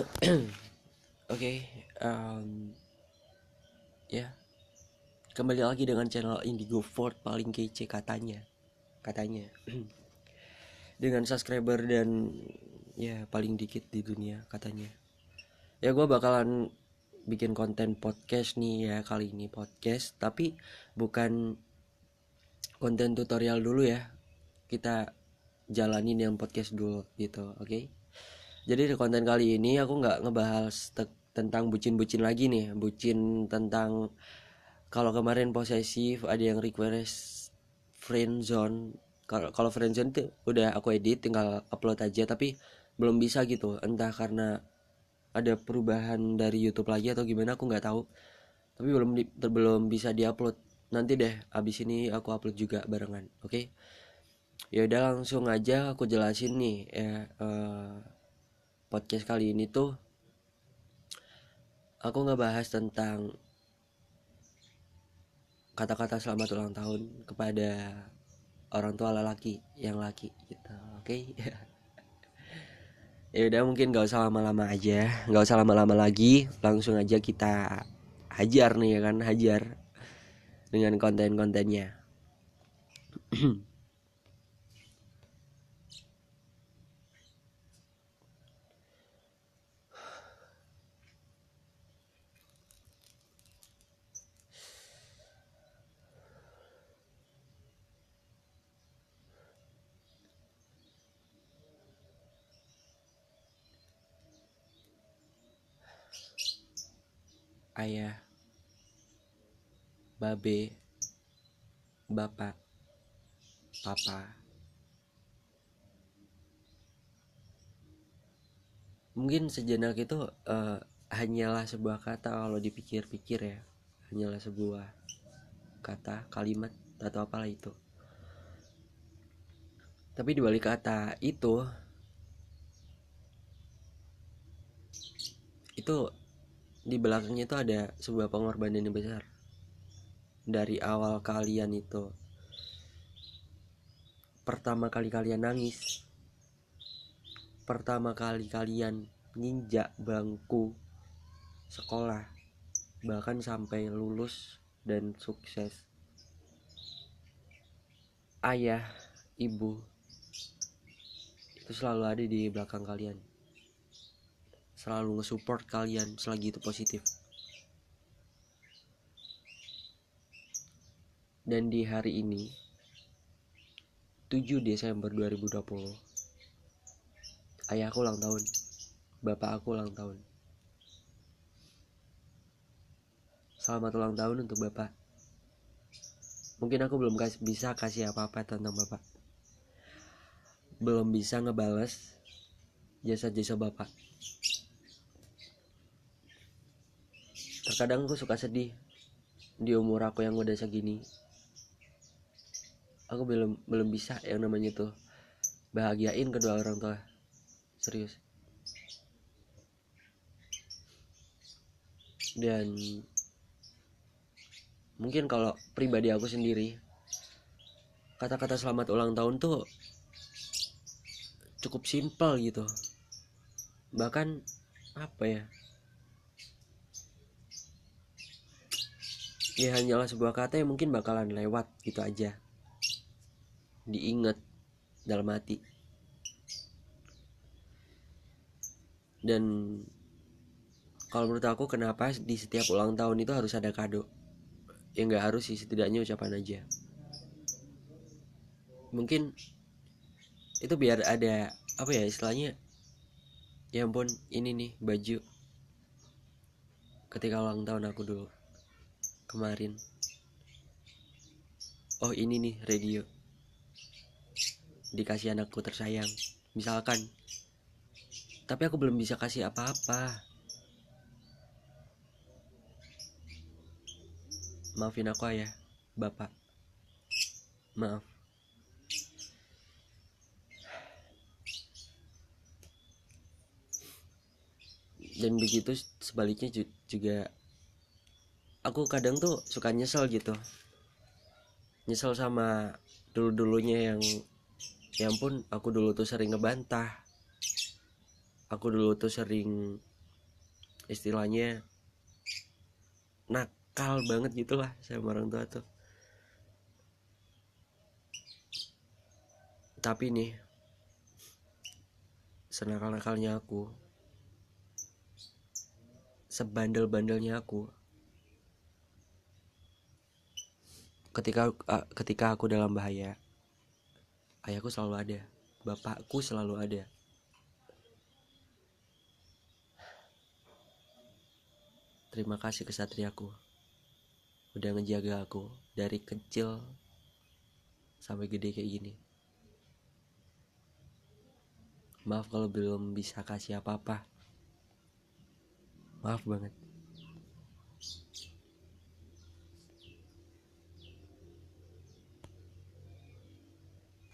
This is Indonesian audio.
Oke, um, ya kembali lagi dengan channel Indigo Ford paling kece katanya, katanya dengan subscriber dan ya paling dikit di dunia katanya. Ya gue bakalan bikin konten podcast nih ya kali ini podcast, tapi bukan konten tutorial dulu ya. Kita jalanin yang podcast dulu gitu, oke? Jadi di konten kali ini aku nggak ngebahas te- tentang bucin-bucin lagi nih, bucin tentang kalau kemarin posesif ada yang request friend zone. Kalau kalau friend zone itu udah aku edit tinggal upload aja tapi belum bisa gitu. Entah karena ada perubahan dari YouTube lagi atau gimana aku nggak tahu. Tapi belum di- belum bisa diupload. Nanti deh abis ini aku upload juga barengan, oke? Ya udah langsung aja aku jelasin nih ya eh, podcast kali ini tuh aku ngebahas tentang kata-kata selamat ulang tahun kepada orang tua lelaki yang laki gitu. Oke? Ya udah mungkin gak usah lama-lama aja. Nggak usah lama-lama lagi. Langsung aja kita hajar nih ya kan? Hajar dengan konten-kontennya ayah babe bapak papa. Mungkin sejenak itu eh, hanyalah sebuah kata kalau dipikir-pikir ya. Hanyalah sebuah kata kalimat atau apalah itu. Tapi di balik kata itu itu di belakangnya itu ada sebuah pengorbanan yang besar. Dari awal kalian itu. Pertama kali kalian nangis. Pertama kali kalian nginjak bangku sekolah. Bahkan sampai lulus dan sukses. Ayah ibu itu selalu ada di belakang kalian selalu nge-support kalian selagi itu positif. Dan di hari ini 7 Desember 2020 ayahku ulang tahun bapak aku ulang tahun. Selamat ulang tahun untuk bapak. Mungkin aku belum kas- bisa kasih apa-apa tentang bapak. Belum bisa ngebales jasa-jasa bapak terkadang aku suka sedih di umur aku yang udah segini. Aku belum belum bisa yang namanya tuh bahagiain kedua orang tua. Serius. Dan mungkin kalau pribadi aku sendiri kata-kata selamat ulang tahun tuh cukup simpel gitu. Bahkan apa ya ya hanyalah sebuah kata yang mungkin bakalan lewat gitu aja. Diingat dalam hati. Dan kalau menurut aku kenapa di setiap ulang tahun itu harus ada kado? Ya nggak harus sih setidaknya ucapan aja. Mungkin itu biar ada apa ya istilahnya? Ya ampun ini nih baju. Ketika ulang tahun aku dulu kemarin. Oh ini nih radio. Dikasih anakku tersayang. Misalkan. Tapi aku belum bisa kasih apa-apa. Maafin aku ayah. Bapak. Maaf. Dan begitu sebaliknya ju- juga aku kadang tuh suka nyesel gitu. Nyesel sama dulu dulunya yang ya ampun aku dulu tuh sering ngebantah. Aku dulu tuh sering istilahnya nakal banget gitulah sama orang tua tuh. Tapi nih senakal-nakalnya aku sebandel-bandelnya aku ketika uh, ketika aku dalam bahaya ayahku selalu ada bapakku selalu ada. Terima kasih ke satriaku udah ngejaga aku dari kecil sampai gede kayak gini. Maaf kalau belum bisa kasih apa-apa. Maaf banget